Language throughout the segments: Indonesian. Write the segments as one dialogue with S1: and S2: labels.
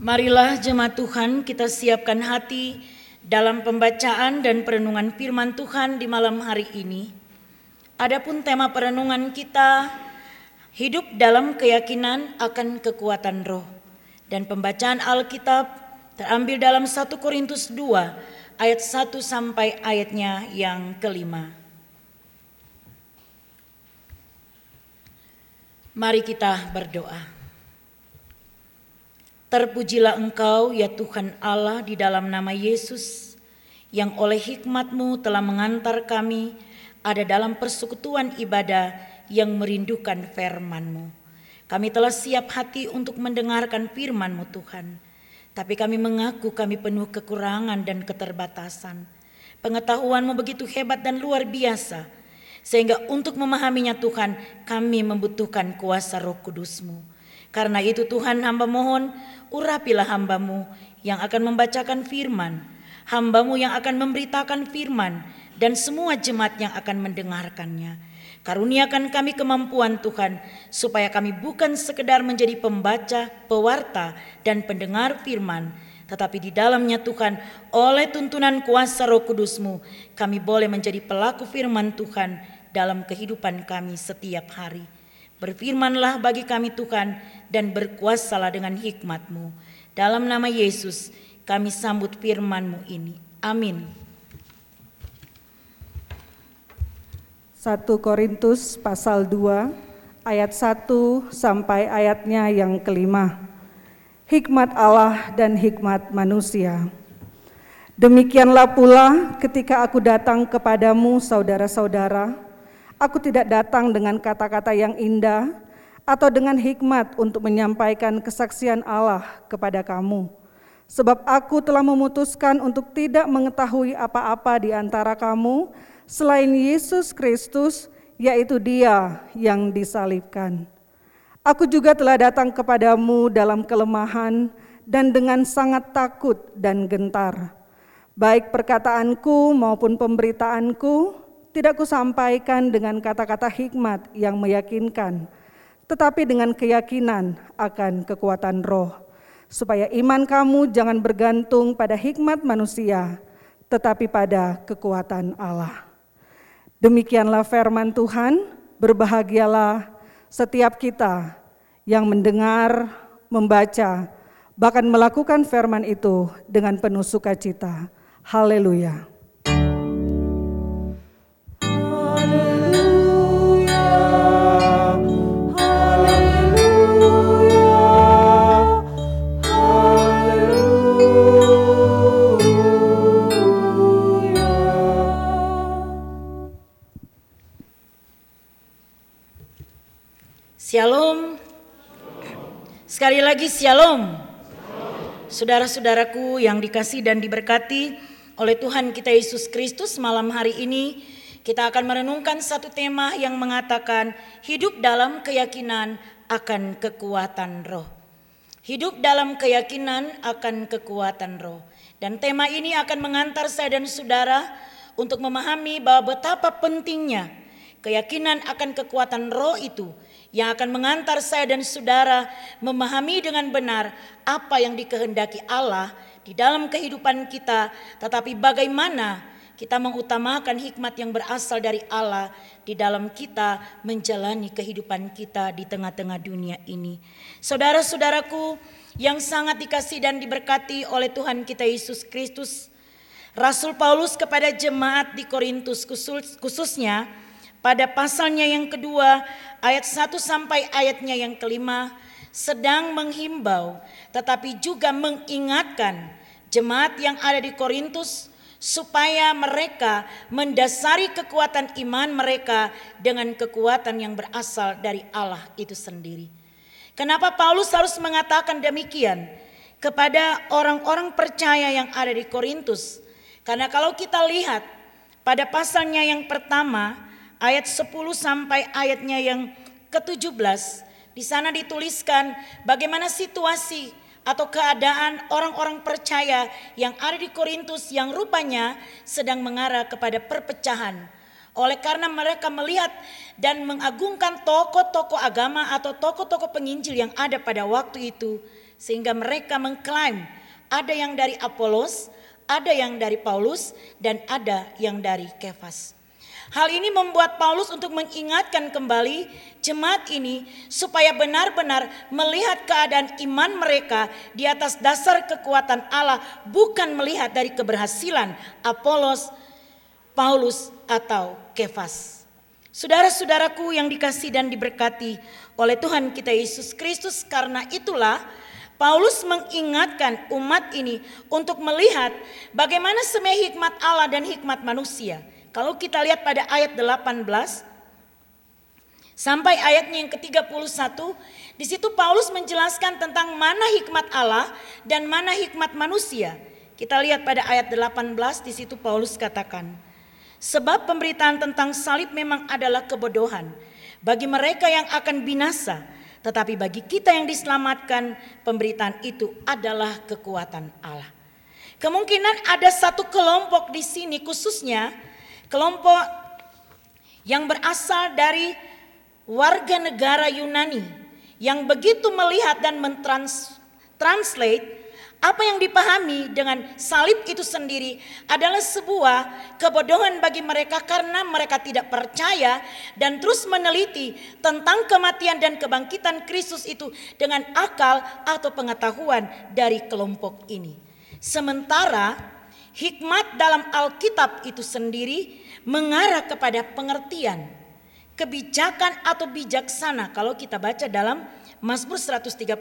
S1: Marilah jemaat Tuhan kita siapkan hati dalam pembacaan dan perenungan firman Tuhan di malam hari ini. Adapun tema perenungan kita hidup dalam keyakinan akan kekuatan roh. Dan pembacaan Alkitab terambil dalam 1 Korintus 2 ayat 1 sampai ayatnya yang kelima. Mari kita berdoa. Terpujilah Engkau ya Tuhan Allah di dalam nama Yesus yang oleh hikmatmu telah mengantar kami ada dalam persekutuan ibadah yang merindukan firman-Mu. Kami telah siap hati untuk mendengarkan firman-Mu Tuhan. Tapi kami mengaku kami penuh kekurangan dan keterbatasan. Pengetahuan-Mu begitu hebat dan luar biasa. Sehingga untuk memahaminya Tuhan kami membutuhkan kuasa roh kudus-Mu. Karena itu Tuhan hamba mohon urapilah hambamu yang akan membacakan firman, hambamu yang akan memberitakan firman, dan semua jemaat yang akan mendengarkannya. Karuniakan kami kemampuan Tuhan, supaya kami bukan sekedar menjadi pembaca, pewarta, dan pendengar firman, tetapi di dalamnya Tuhan, oleh tuntunan kuasa roh kudusmu, kami boleh menjadi pelaku firman Tuhan dalam kehidupan kami setiap hari. Berfirmanlah bagi kami Tuhan dan berkuasalah dengan hikmatmu. Dalam nama Yesus kami sambut firmanmu ini. Amin.
S2: 1 Korintus pasal 2 ayat 1 sampai ayatnya yang kelima. Hikmat Allah dan hikmat manusia. Demikianlah pula ketika aku datang kepadamu saudara-saudara, Aku tidak datang dengan kata-kata yang indah atau dengan hikmat untuk menyampaikan kesaksian Allah kepada kamu. Sebab aku telah memutuskan untuk tidak mengetahui apa-apa di antara kamu selain Yesus Kristus, yaitu Dia yang disalibkan. Aku juga telah datang kepadamu dalam kelemahan dan dengan sangat takut dan gentar. Baik perkataanku maupun pemberitaanku tidak kusampaikan dengan kata-kata hikmat yang meyakinkan, tetapi dengan keyakinan akan kekuatan roh, supaya iman kamu jangan bergantung pada hikmat manusia, tetapi pada kekuatan Allah. Demikianlah firman Tuhan, berbahagialah setiap kita yang mendengar, membaca, bahkan melakukan firman itu dengan penuh sukacita. Haleluya.
S1: Sekali lagi shalom. Saudara-saudaraku yang dikasih dan diberkati oleh Tuhan kita Yesus Kristus malam hari ini kita akan merenungkan satu tema yang mengatakan hidup dalam keyakinan akan kekuatan roh. Hidup dalam keyakinan akan kekuatan roh. Dan tema ini akan mengantar saya dan saudara untuk memahami bahwa betapa pentingnya keyakinan akan kekuatan roh itu yang akan mengantar saya dan saudara memahami dengan benar apa yang dikehendaki Allah di dalam kehidupan kita, tetapi bagaimana kita mengutamakan hikmat yang berasal dari Allah di dalam kita menjalani kehidupan kita di tengah-tengah dunia ini. Saudara-saudaraku yang sangat dikasih dan diberkati oleh Tuhan kita Yesus Kristus, Rasul Paulus kepada jemaat di Korintus khususnya pada pasalnya yang kedua ayat 1 sampai ayatnya yang kelima sedang menghimbau tetapi juga mengingatkan jemaat yang ada di Korintus supaya mereka mendasari kekuatan iman mereka dengan kekuatan yang berasal dari Allah itu sendiri. Kenapa Paulus harus mengatakan demikian kepada orang-orang percaya yang ada di Korintus? Karena kalau kita lihat pada pasalnya yang pertama ayat 10 sampai ayatnya yang ke-17 di sana dituliskan bagaimana situasi atau keadaan orang-orang percaya yang ada di Korintus yang rupanya sedang mengarah kepada perpecahan. Oleh karena mereka melihat dan mengagungkan tokoh-tokoh agama atau tokoh-tokoh penginjil yang ada pada waktu itu Sehingga mereka mengklaim ada yang dari Apolos, ada yang dari Paulus, dan ada yang dari Kefas. Hal ini membuat Paulus untuk mengingatkan kembali jemaat ini supaya benar-benar melihat keadaan iman mereka di atas dasar kekuatan Allah, bukan melihat dari keberhasilan Apolos, Paulus, atau Kefas. Saudara-saudaraku yang dikasih dan diberkati oleh Tuhan kita Yesus Kristus, karena itulah Paulus mengingatkan umat ini untuk melihat bagaimana sebenarnya hikmat Allah dan hikmat manusia. Kalau kita lihat pada ayat 18 sampai ayatnya yang ke-31, di situ Paulus menjelaskan tentang mana hikmat Allah dan mana hikmat manusia. Kita lihat pada ayat 18 di situ Paulus katakan, sebab pemberitaan tentang salib memang adalah kebodohan bagi mereka yang akan binasa, tetapi bagi kita yang diselamatkan, pemberitaan itu adalah kekuatan Allah. Kemungkinan ada satu kelompok di sini khususnya kelompok yang berasal dari warga negara Yunani yang begitu melihat dan mentranslate apa yang dipahami dengan salib itu sendiri adalah sebuah kebodohan bagi mereka karena mereka tidak percaya dan terus meneliti tentang kematian dan kebangkitan Kristus itu dengan akal atau pengetahuan dari kelompok ini. Sementara hikmat dalam Alkitab itu sendiri mengarah kepada pengertian kebijakan atau bijaksana kalau kita baca dalam Mazmur 136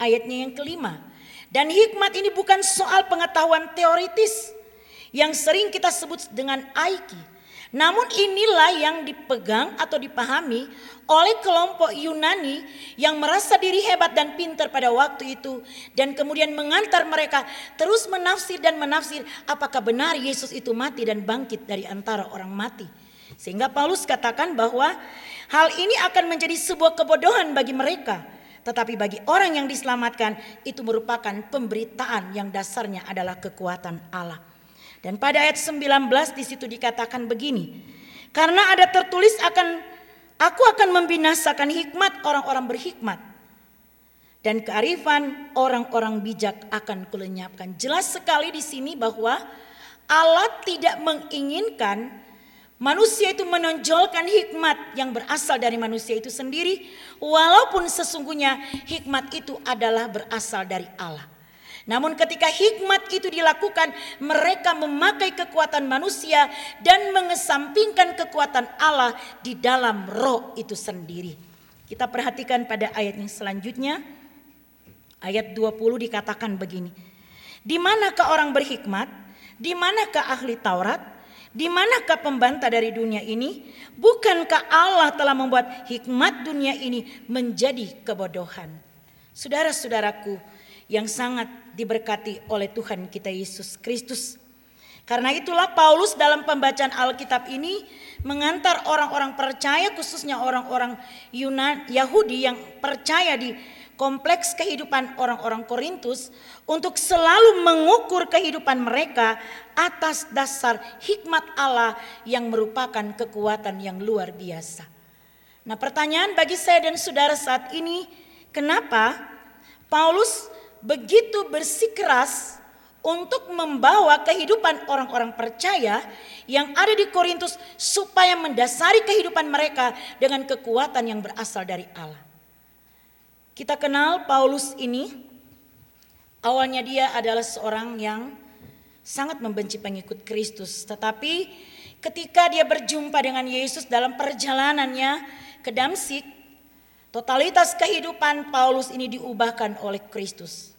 S1: ayatnya yang kelima. Dan hikmat ini bukan soal pengetahuan teoritis yang sering kita sebut dengan aiki. Namun inilah yang dipegang atau dipahami oleh kelompok Yunani yang merasa diri hebat dan pintar pada waktu itu dan kemudian mengantar mereka terus menafsir dan menafsir apakah benar Yesus itu mati dan bangkit dari antara orang mati. Sehingga Paulus katakan bahwa hal ini akan menjadi sebuah kebodohan bagi mereka. Tetapi bagi orang yang diselamatkan itu merupakan pemberitaan yang dasarnya adalah kekuatan Allah. Dan pada ayat 19 di situ dikatakan begini. Karena ada tertulis akan aku akan membinasakan hikmat orang-orang berhikmat dan kearifan orang-orang bijak akan kulenyapkan. Jelas sekali di sini bahwa Allah tidak menginginkan manusia itu menonjolkan hikmat yang berasal dari manusia itu sendiri walaupun sesungguhnya hikmat itu adalah berasal dari Allah. Namun ketika hikmat itu dilakukan, mereka memakai kekuatan manusia dan mengesampingkan kekuatan Allah di dalam roh itu sendiri. Kita perhatikan pada ayat yang selanjutnya. Ayat 20 dikatakan begini. Di manakah orang berhikmat? Di manakah ahli Taurat? Di manakah pembantah dari dunia ini? Bukankah Allah telah membuat hikmat dunia ini menjadi kebodohan? Saudara-saudaraku yang sangat diberkati oleh Tuhan kita Yesus Kristus. Karena itulah Paulus dalam pembacaan Alkitab ini mengantar orang-orang percaya khususnya orang-orang Yunan Yahudi yang percaya di kompleks kehidupan orang-orang Korintus untuk selalu mengukur kehidupan mereka atas dasar hikmat Allah yang merupakan kekuatan yang luar biasa. Nah, pertanyaan bagi saya dan saudara saat ini, kenapa Paulus begitu bersikeras untuk membawa kehidupan orang-orang percaya yang ada di Korintus supaya mendasari kehidupan mereka dengan kekuatan yang berasal dari Allah. Kita kenal Paulus ini, awalnya dia adalah seorang yang sangat membenci pengikut Kristus, tetapi ketika dia berjumpa dengan Yesus dalam perjalanannya ke Damsik, totalitas kehidupan Paulus ini diubahkan oleh Kristus.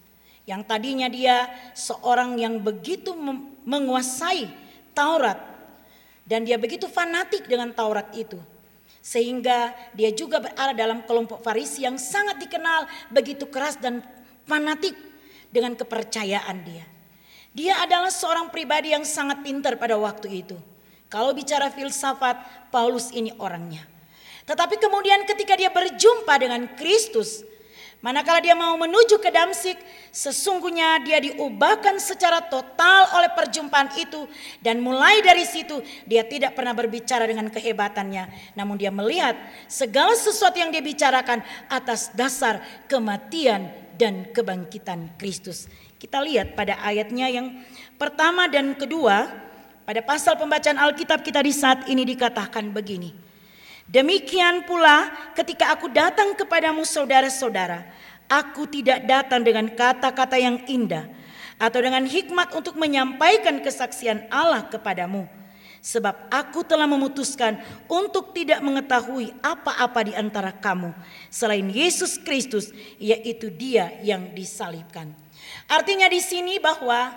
S1: Yang tadinya dia seorang yang begitu menguasai Taurat dan dia begitu fanatik dengan Taurat itu. Sehingga dia juga berada dalam kelompok Farisi yang sangat dikenal begitu keras dan fanatik dengan kepercayaan dia. Dia adalah seorang pribadi yang sangat pintar pada waktu itu. Kalau bicara filsafat, Paulus ini orangnya. Tetapi kemudian ketika dia berjumpa dengan Kristus, Manakala dia mau menuju ke Damsik, sesungguhnya dia diubahkan secara total oleh perjumpaan itu dan mulai dari situ dia tidak pernah berbicara dengan kehebatannya, namun dia melihat segala sesuatu yang dia bicarakan atas dasar kematian dan kebangkitan Kristus. Kita lihat pada ayatnya yang pertama dan kedua, pada pasal pembacaan Alkitab kita di saat ini dikatakan begini. Demikian pula ketika aku datang kepadamu saudara-saudara, aku tidak datang dengan kata-kata yang indah atau dengan hikmat untuk menyampaikan kesaksian Allah kepadamu Sebab aku telah memutuskan untuk tidak mengetahui apa-apa di antara kamu selain Yesus Kristus, yaitu Dia yang disalibkan. Artinya di sini bahwa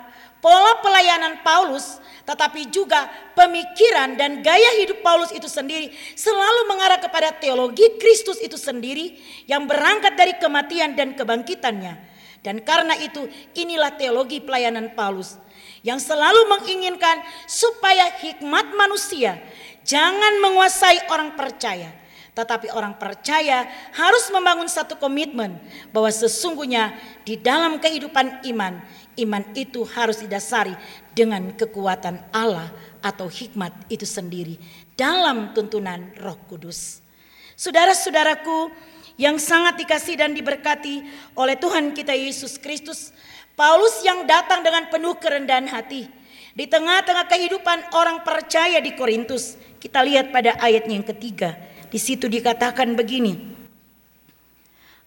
S1: pola pelayanan Paulus tetapi juga pemikiran dan gaya hidup Paulus itu sendiri selalu mengarah kepada teologi Kristus itu sendiri yang berangkat dari kematian dan kebangkitannya. Dan karena itu inilah teologi pelayanan Paulus yang selalu menginginkan supaya hikmat manusia jangan menguasai orang percaya. Tetapi orang percaya harus membangun satu komitmen bahwa sesungguhnya di dalam kehidupan iman, iman itu harus didasari dengan kekuatan Allah atau hikmat itu sendiri dalam tuntunan Roh Kudus. Saudara-saudaraku yang sangat dikasih dan diberkati oleh Tuhan kita Yesus Kristus, Paulus yang datang dengan penuh kerendahan hati di tengah-tengah kehidupan orang percaya di Korintus. Kita lihat pada ayatnya yang ketiga. Di situ dikatakan begini.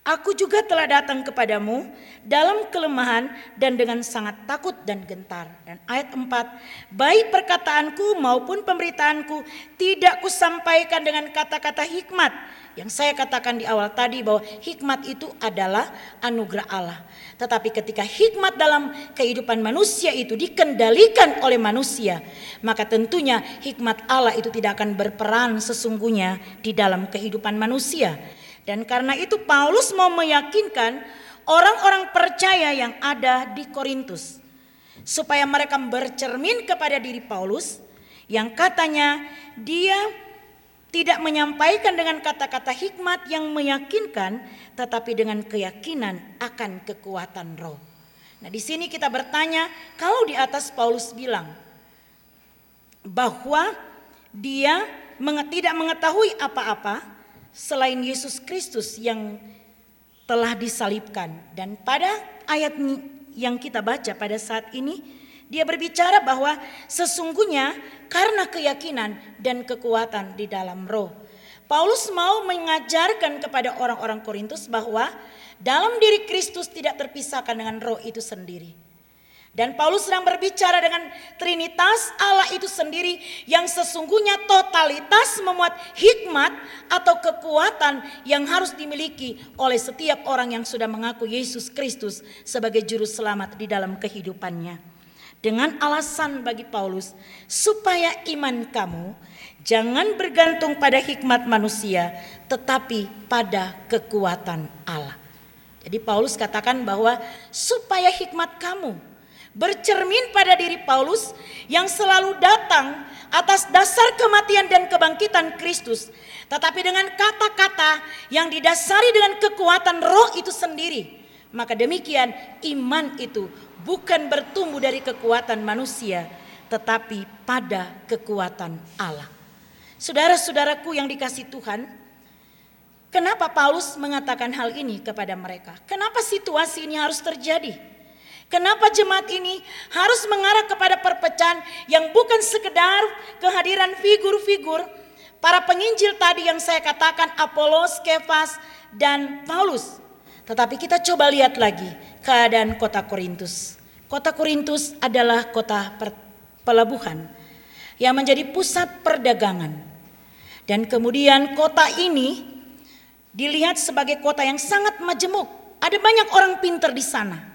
S1: Aku juga telah datang kepadamu dalam kelemahan dan dengan sangat takut dan gentar. Dan ayat 4, baik perkataanku maupun pemberitaanku tidak kusampaikan dengan kata-kata hikmat. Yang saya katakan di awal tadi bahwa hikmat itu adalah anugerah Allah. Tetapi ketika hikmat dalam kehidupan manusia itu dikendalikan oleh manusia, maka tentunya hikmat Allah itu tidak akan berperan sesungguhnya di dalam kehidupan manusia. Dan karena itu Paulus mau meyakinkan orang-orang percaya yang ada di Korintus supaya mereka bercermin kepada diri Paulus yang katanya dia tidak menyampaikan dengan kata-kata hikmat yang meyakinkan tetapi dengan keyakinan akan kekuatan roh. Nah, di sini kita bertanya, kalau di atas Paulus bilang bahwa dia tidak mengetahui apa-apa, selain Yesus Kristus yang telah disalibkan. Dan pada ayat yang kita baca pada saat ini, dia berbicara bahwa sesungguhnya karena keyakinan dan kekuatan di dalam roh. Paulus mau mengajarkan kepada orang-orang Korintus bahwa dalam diri Kristus tidak terpisahkan dengan roh itu sendiri. Dan Paulus sedang berbicara dengan Trinitas Allah itu sendiri yang sesungguhnya totalitas memuat hikmat atau kekuatan yang harus dimiliki oleh setiap orang yang sudah mengaku Yesus Kristus sebagai juru selamat di dalam kehidupannya. Dengan alasan bagi Paulus supaya iman kamu jangan bergantung pada hikmat manusia tetapi pada kekuatan Allah. Jadi Paulus katakan bahwa supaya hikmat kamu bercermin pada diri Paulus yang selalu datang atas dasar kematian dan kebangkitan Kristus, tetapi dengan kata-kata yang didasari dengan kekuatan roh itu sendiri. Maka demikian iman itu bukan bertumbuh dari kekuatan manusia, tetapi pada kekuatan Allah. Saudara-saudaraku yang dikasih Tuhan, kenapa Paulus mengatakan hal ini kepada mereka? Kenapa situasi ini harus terjadi? Kenapa jemaat ini harus mengarah kepada perpecahan yang bukan sekedar kehadiran figur-figur para penginjil tadi yang saya katakan Apolos, Kefas, dan Paulus. Tetapi kita coba lihat lagi keadaan kota Korintus. Kota Korintus adalah kota pelabuhan yang menjadi pusat perdagangan. Dan kemudian kota ini dilihat sebagai kota yang sangat majemuk. Ada banyak orang pintar di sana.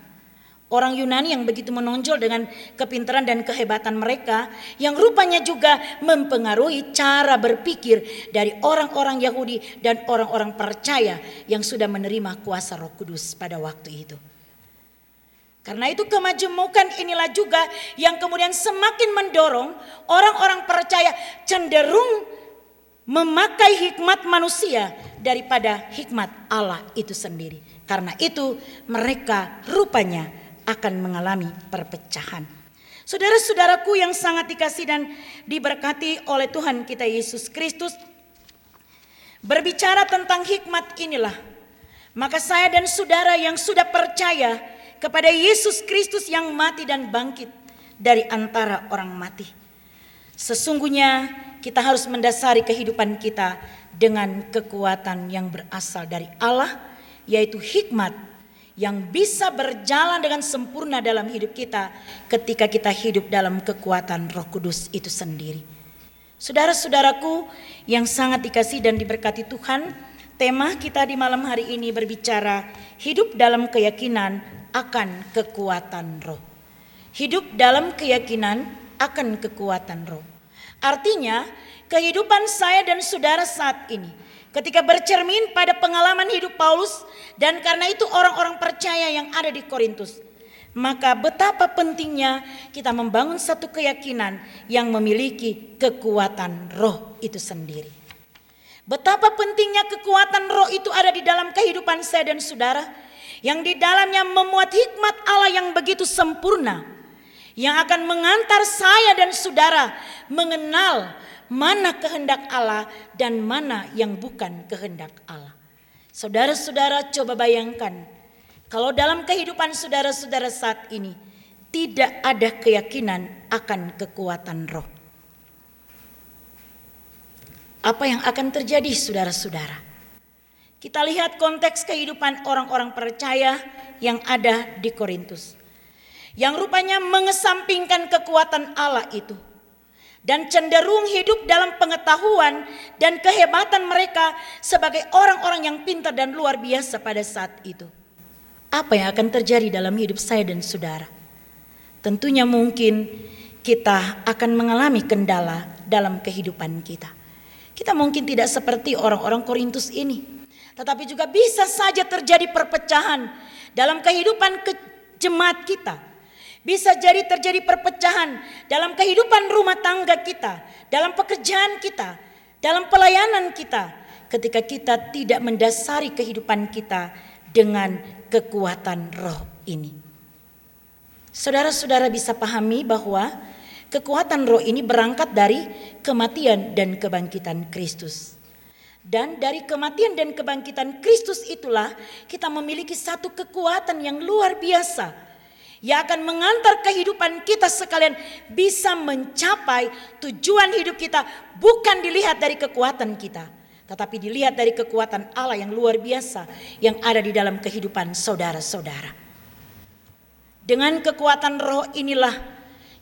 S1: Orang Yunani yang begitu menonjol dengan kepintaran dan kehebatan mereka yang rupanya juga mempengaruhi cara berpikir dari orang-orang Yahudi dan orang-orang percaya yang sudah menerima kuasa Roh Kudus pada waktu itu. Karena itu kemajemukan inilah juga yang kemudian semakin mendorong orang-orang percaya cenderung memakai hikmat manusia daripada hikmat Allah itu sendiri. Karena itu mereka rupanya akan mengalami perpecahan. Saudara-saudaraku yang sangat dikasih dan diberkati oleh Tuhan kita Yesus Kristus, berbicara tentang hikmat inilah, Maka saya dan saudara yang sudah percaya kepada Yesus Kristus yang mati dan bangkit dari antara orang mati. Sesungguhnya kita harus mendasari kehidupan kita dengan kekuatan yang berasal dari Allah, yaitu hikmat yang bisa berjalan dengan sempurna dalam hidup kita ketika kita hidup dalam kekuatan Roh Kudus itu sendiri. Saudara-saudaraku yang sangat dikasih dan diberkati Tuhan, tema kita di malam hari ini berbicara hidup dalam keyakinan akan kekuatan roh. Hidup dalam keyakinan akan kekuatan roh. Artinya, kehidupan saya dan saudara saat ini ketika bercermin pada pengalaman hidup Paulus dan karena itu orang-orang percaya yang ada di Korintus. Maka betapa pentingnya kita membangun satu keyakinan yang memiliki kekuatan roh itu sendiri. Betapa pentingnya kekuatan roh itu ada di dalam kehidupan saya dan saudara. Yang di dalamnya memuat hikmat Allah yang begitu sempurna. Yang akan mengantar saya dan saudara mengenal mana kehendak Allah dan mana yang bukan kehendak Allah. Saudara-saudara coba bayangkan kalau dalam kehidupan saudara-saudara saat ini tidak ada keyakinan akan kekuatan roh. Apa yang akan terjadi saudara-saudara? Kita lihat konteks kehidupan orang-orang percaya yang ada di Korintus. Yang rupanya mengesampingkan kekuatan Allah itu dan cenderung hidup dalam pengetahuan dan kehebatan mereka sebagai orang-orang yang pintar dan luar biasa pada saat itu. Apa yang akan terjadi dalam hidup saya dan saudara? Tentunya mungkin kita akan mengalami kendala dalam kehidupan kita. Kita mungkin tidak seperti orang-orang Korintus ini, tetapi juga bisa saja terjadi perpecahan dalam kehidupan ke jemaat kita bisa jadi terjadi perpecahan dalam kehidupan rumah tangga kita, dalam pekerjaan kita, dalam pelayanan kita, ketika kita tidak mendasari kehidupan kita dengan kekuatan roh ini. Saudara-saudara bisa pahami bahwa kekuatan roh ini berangkat dari kematian dan kebangkitan Kristus. Dan dari kematian dan kebangkitan Kristus itulah kita memiliki satu kekuatan yang luar biasa yang akan mengantar kehidupan kita sekalian bisa mencapai tujuan hidup kita bukan dilihat dari kekuatan kita tetapi dilihat dari kekuatan Allah yang luar biasa yang ada di dalam kehidupan saudara-saudara. Dengan kekuatan roh inilah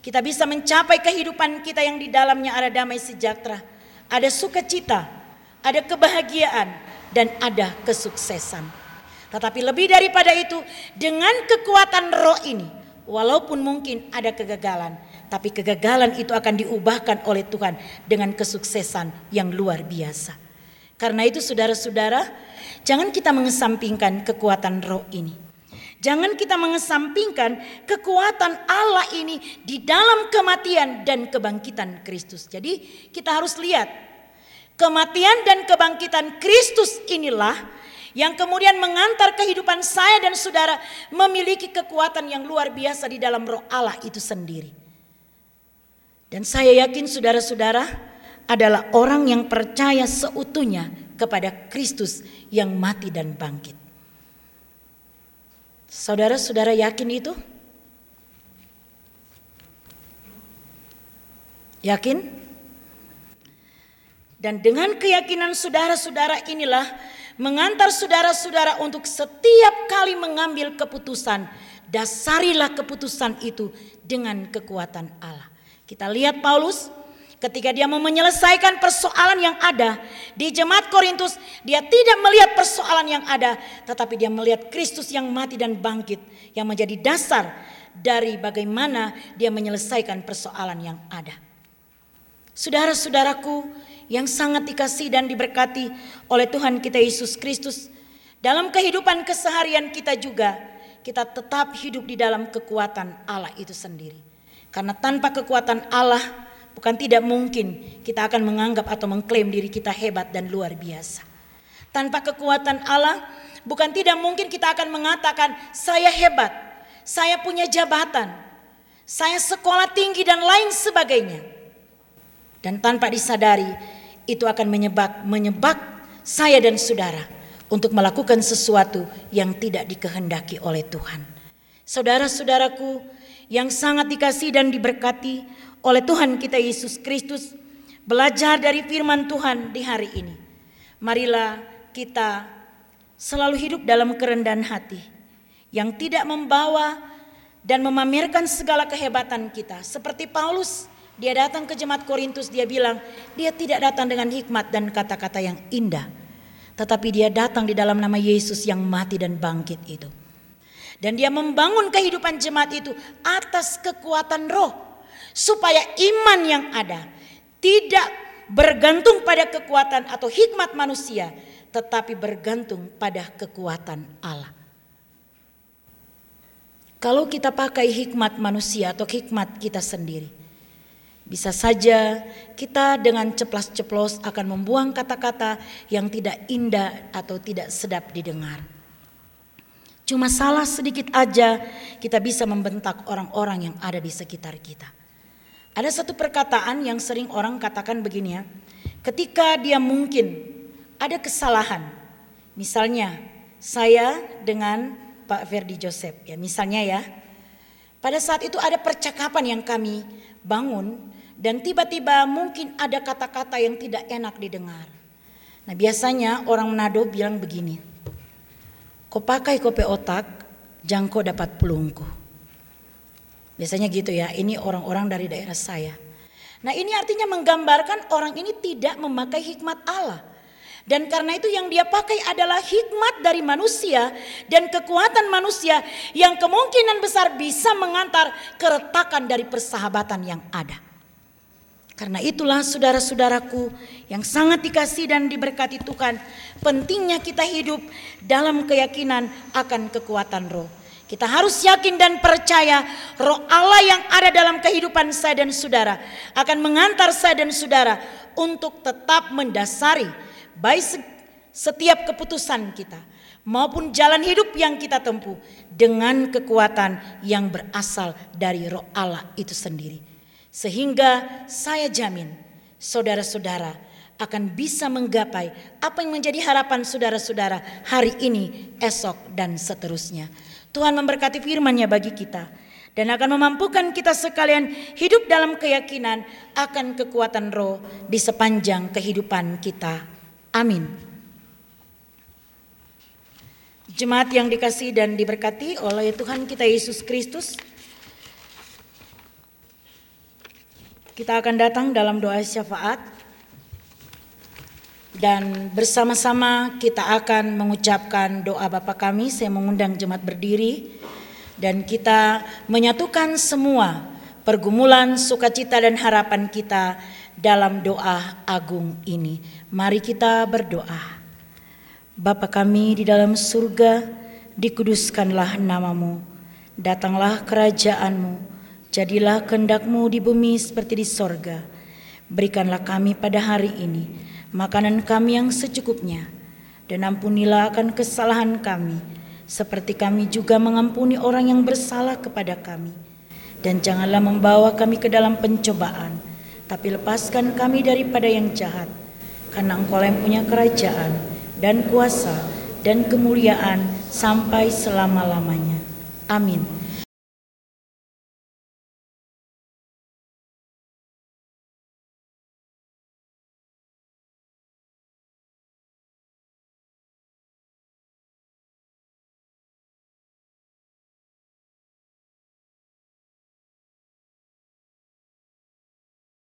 S1: kita bisa mencapai kehidupan kita yang di dalamnya ada damai sejahtera, ada sukacita, ada kebahagiaan dan ada kesuksesan. Tetapi lebih daripada itu, dengan kekuatan roh ini, walaupun mungkin ada kegagalan, tapi kegagalan itu akan diubahkan oleh Tuhan dengan kesuksesan yang luar biasa. Karena itu saudara-saudara, jangan kita mengesampingkan kekuatan roh ini. Jangan kita mengesampingkan kekuatan Allah ini di dalam kematian dan kebangkitan Kristus. Jadi kita harus lihat kematian dan kebangkitan Kristus inilah yang kemudian mengantar kehidupan saya dan saudara memiliki kekuatan yang luar biasa di dalam roh Allah itu sendiri. Dan saya yakin saudara-saudara adalah orang yang percaya seutuhnya kepada Kristus yang mati dan bangkit. Saudara-saudara yakin itu? Yakin? Dan dengan keyakinan saudara-saudara inilah mengantar saudara-saudara untuk setiap kali mengambil keputusan, dasarilah keputusan itu dengan kekuatan Allah. Kita lihat Paulus ketika dia mau menyelesaikan persoalan yang ada di jemaat Korintus, dia tidak melihat persoalan yang ada, tetapi dia melihat Kristus yang mati dan bangkit yang menjadi dasar dari bagaimana dia menyelesaikan persoalan yang ada. Saudara-saudaraku, yang sangat dikasih dan diberkati oleh Tuhan kita Yesus Kristus. Dalam kehidupan keseharian kita juga, kita tetap hidup di dalam kekuatan Allah itu sendiri. Karena tanpa kekuatan Allah, bukan tidak mungkin kita akan menganggap atau mengklaim diri kita hebat dan luar biasa. Tanpa kekuatan Allah, bukan tidak mungkin kita akan mengatakan saya hebat, saya punya jabatan, saya sekolah tinggi dan lain sebagainya. Dan tanpa disadari, itu akan menyebab menyebab saya dan saudara untuk melakukan sesuatu yang tidak dikehendaki oleh Tuhan. Saudara-saudaraku yang sangat dikasih dan diberkati oleh Tuhan kita Yesus Kristus, belajar dari firman Tuhan di hari ini. Marilah kita selalu hidup dalam kerendahan hati yang tidak membawa dan memamerkan segala kehebatan kita. Seperti Paulus, dia datang ke jemaat Korintus, dia bilang, dia tidak datang dengan hikmat dan kata-kata yang indah tetapi dia datang di dalam nama Yesus yang mati dan bangkit itu. Dan dia membangun kehidupan jemaat itu atas kekuatan roh. Supaya iman yang ada tidak bergantung pada kekuatan atau hikmat manusia. Tetapi bergantung pada kekuatan Allah. Kalau kita pakai hikmat manusia atau hikmat kita sendiri bisa saja kita dengan ceplas-ceplos akan membuang kata-kata yang tidak indah atau tidak sedap didengar. Cuma salah sedikit aja kita bisa membentak orang-orang yang ada di sekitar kita. Ada satu perkataan yang sering orang katakan begini ya. Ketika dia mungkin ada kesalahan. Misalnya saya dengan Pak Ferdi Joseph ya misalnya ya. Pada saat itu ada percakapan yang kami bangun dan tiba-tiba mungkin ada kata-kata yang tidak enak didengar. Nah biasanya orang Manado bilang begini, kau pakai kopi otak, jangko dapat pulungku. Biasanya gitu ya, ini orang-orang dari daerah saya. Nah ini artinya menggambarkan orang ini tidak memakai hikmat Allah. Dan karena itu yang dia pakai adalah hikmat dari manusia dan kekuatan manusia yang kemungkinan besar bisa mengantar keretakan dari persahabatan yang ada. Karena itulah saudara-saudaraku yang sangat dikasih dan diberkati Tuhan, pentingnya kita hidup dalam keyakinan akan kekuatan roh. Kita harus yakin dan percaya roh Allah yang ada dalam kehidupan saya dan saudara akan mengantar saya dan saudara untuk tetap mendasari baik setiap keputusan kita maupun jalan hidup yang kita tempuh dengan kekuatan yang berasal dari roh Allah itu sendiri. Sehingga saya jamin saudara-saudara akan bisa menggapai apa yang menjadi harapan saudara-saudara hari ini, esok, dan seterusnya. Tuhan memberkati firman-Nya bagi kita dan akan memampukan kita sekalian hidup dalam keyakinan akan kekuatan roh di sepanjang kehidupan kita. Amin. Jemaat yang dikasih dan diberkati oleh Tuhan kita Yesus Kristus, Kita akan datang dalam doa syafaat dan bersama-sama kita akan mengucapkan doa Bapa kami. Saya mengundang jemaat berdiri dan kita menyatukan semua pergumulan, sukacita dan harapan kita dalam doa agung ini. Mari kita berdoa. Bapa kami di dalam surga, dikuduskanlah namamu. Datanglah kerajaanmu Jadilah kehendakmu di bumi seperti di sorga. Berikanlah kami pada hari ini makanan kami yang secukupnya. Dan ampunilah akan kesalahan kami. Seperti kami juga mengampuni orang yang bersalah kepada kami. Dan janganlah membawa kami ke dalam pencobaan. Tapi lepaskan kami daripada yang jahat. Karena engkau yang punya kerajaan dan kuasa dan kemuliaan sampai selama-lamanya. Amin.